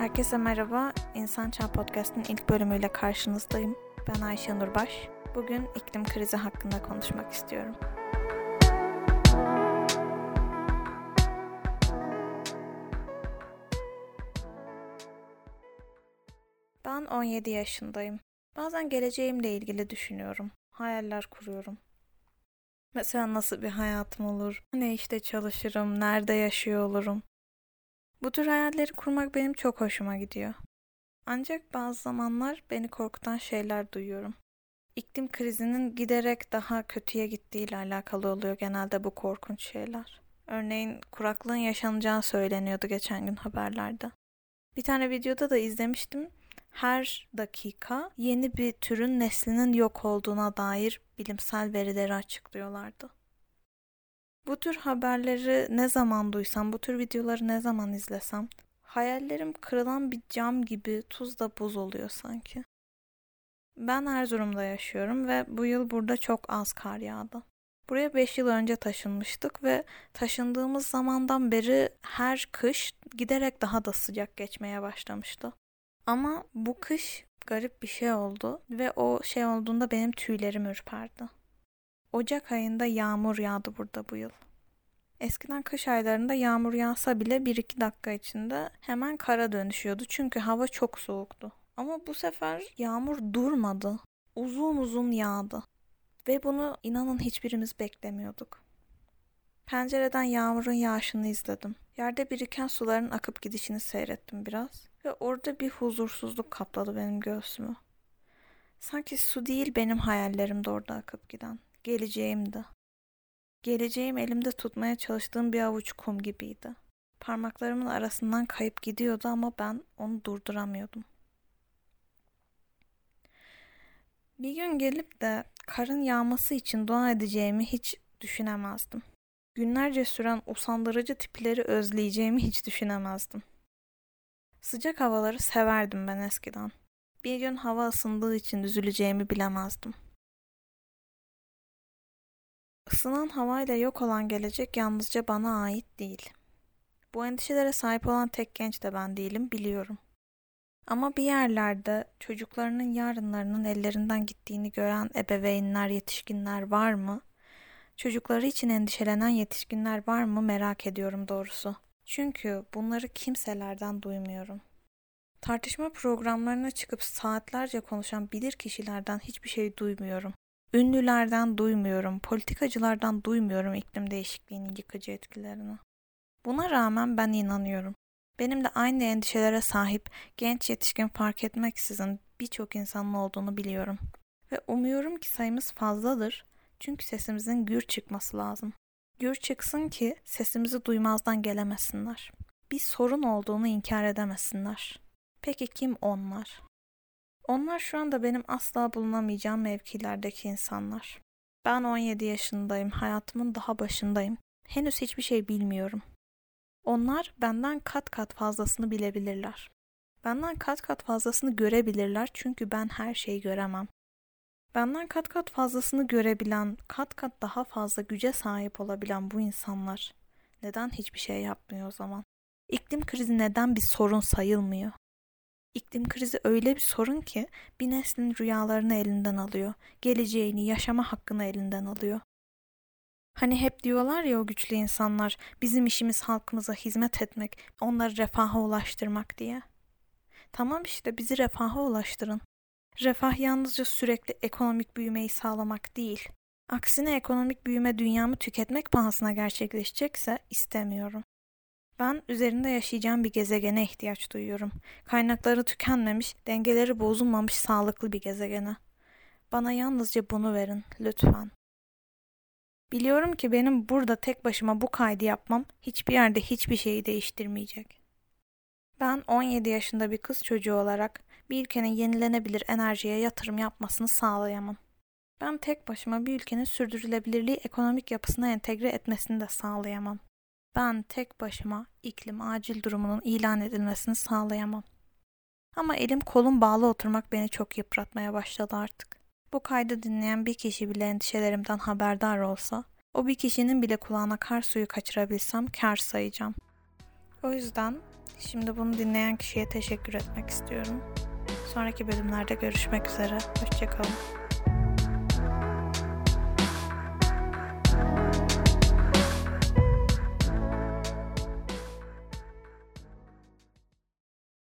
Herkese merhaba. İnsan Çağ Podcast'ın ilk bölümüyle karşınızdayım. Ben Ayşe Nurbaş. Bugün iklim krizi hakkında konuşmak istiyorum. Ben 17 yaşındayım. Bazen geleceğimle ilgili düşünüyorum. Hayaller kuruyorum. Mesela nasıl bir hayatım olur? Ne işte çalışırım? Nerede yaşıyor olurum? Bu tür hayalleri kurmak benim çok hoşuma gidiyor. Ancak bazı zamanlar beni korkutan şeyler duyuyorum. İklim krizinin giderek daha kötüye gittiğiyle alakalı oluyor genelde bu korkunç şeyler. Örneğin kuraklığın yaşanacağı söyleniyordu geçen gün haberlerde. Bir tane videoda da izlemiştim. Her dakika yeni bir türün neslinin yok olduğuna dair bilimsel verileri açıklıyorlardı. Bu tür haberleri ne zaman duysam, bu tür videoları ne zaman izlesem, hayallerim kırılan bir cam gibi tuzla buz oluyor sanki. Ben Erzurum'da yaşıyorum ve bu yıl burada çok az kar yağdı. Buraya 5 yıl önce taşınmıştık ve taşındığımız zamandan beri her kış giderek daha da sıcak geçmeye başlamıştı. Ama bu kış garip bir şey oldu ve o şey olduğunda benim tüylerim ürperdi. Ocak ayında yağmur yağdı burada bu yıl. Eskiden kış aylarında yağmur yağsa bile 1-2 dakika içinde hemen kara dönüşüyordu çünkü hava çok soğuktu. Ama bu sefer yağmur durmadı. Uzun uzun yağdı. Ve bunu inanın hiçbirimiz beklemiyorduk. Pencereden yağmurun yağışını izledim. Yerde biriken suların akıp gidişini seyrettim biraz. Ve orada bir huzursuzluk kapladı benim göğsümü. Sanki su değil benim hayallerim de orada akıp giden. Geleceğimdi. Geleceğim elimde tutmaya çalıştığım bir avuç kum gibiydi. Parmaklarımın arasından kayıp gidiyordu ama ben onu durduramıyordum. Bir gün gelip de karın yağması için dua edeceğimi hiç düşünemezdim. Günlerce süren usandırıcı tipleri özleyeceğimi hiç düşünemezdim. Sıcak havaları severdim ben eskiden. Bir gün hava ısındığı için üzüleceğimi bilemezdim. Isınan havayla yok olan gelecek yalnızca bana ait değil. Bu endişelere sahip olan tek genç de ben değilim biliyorum. Ama bir yerlerde çocuklarının yarınlarının ellerinden gittiğini gören ebeveynler, yetişkinler var mı? Çocukları için endişelenen yetişkinler var mı merak ediyorum doğrusu. Çünkü bunları kimselerden duymuyorum. Tartışma programlarına çıkıp saatlerce konuşan bilir kişilerden hiçbir şey duymuyorum. Ünlülerden duymuyorum, politikacılardan duymuyorum iklim değişikliğinin yıkıcı etkilerini. Buna rağmen ben inanıyorum. Benim de aynı endişelere sahip genç yetişkin fark etmeksizin birçok insanın olduğunu biliyorum. Ve umuyorum ki sayımız fazladır. Çünkü sesimizin gür çıkması lazım. Gür çıksın ki sesimizi duymazdan gelemesinler. Bir sorun olduğunu inkar edemesinler. Peki kim onlar? Onlar şu anda benim asla bulunamayacağım mevkilerdeki insanlar. Ben 17 yaşındayım, hayatımın daha başındayım. Henüz hiçbir şey bilmiyorum. Onlar benden kat kat fazlasını bilebilirler. Benden kat kat fazlasını görebilirler çünkü ben her şeyi göremem. Benden kat kat fazlasını görebilen, kat kat daha fazla güce sahip olabilen bu insanlar neden hiçbir şey yapmıyor o zaman? İklim krizi neden bir sorun sayılmıyor? İklim krizi öyle bir sorun ki bir neslin rüyalarını elinden alıyor, geleceğini, yaşama hakkını elinden alıyor. Hani hep diyorlar ya o güçlü insanlar, bizim işimiz halkımıza hizmet etmek, onları refaha ulaştırmak diye. Tamam işte bizi refaha ulaştırın. Refah yalnızca sürekli ekonomik büyümeyi sağlamak değil. Aksine ekonomik büyüme dünyamı tüketmek pahasına gerçekleşecekse istemiyorum. Ben üzerinde yaşayacağım bir gezegene ihtiyaç duyuyorum. Kaynakları tükenmemiş, dengeleri bozulmamış sağlıklı bir gezegene. Bana yalnızca bunu verin, lütfen. Biliyorum ki benim burada tek başıma bu kaydı yapmam hiçbir yerde hiçbir şeyi değiştirmeyecek. Ben 17 yaşında bir kız çocuğu olarak bir ülkenin yenilenebilir enerjiye yatırım yapmasını sağlayamam. Ben tek başıma bir ülkenin sürdürülebilirliği ekonomik yapısına entegre etmesini de sağlayamam. Ben tek başıma iklim acil durumunun ilan edilmesini sağlayamam. Ama elim kolum bağlı oturmak beni çok yıpratmaya başladı artık. Bu kaydı dinleyen bir kişi bile endişelerimden haberdar olsa, o bir kişinin bile kulağına kar suyu kaçırabilsem kar sayacağım. O yüzden şimdi bunu dinleyen kişiye teşekkür etmek istiyorum. Sonraki bölümlerde görüşmek üzere. Hoşçakalın.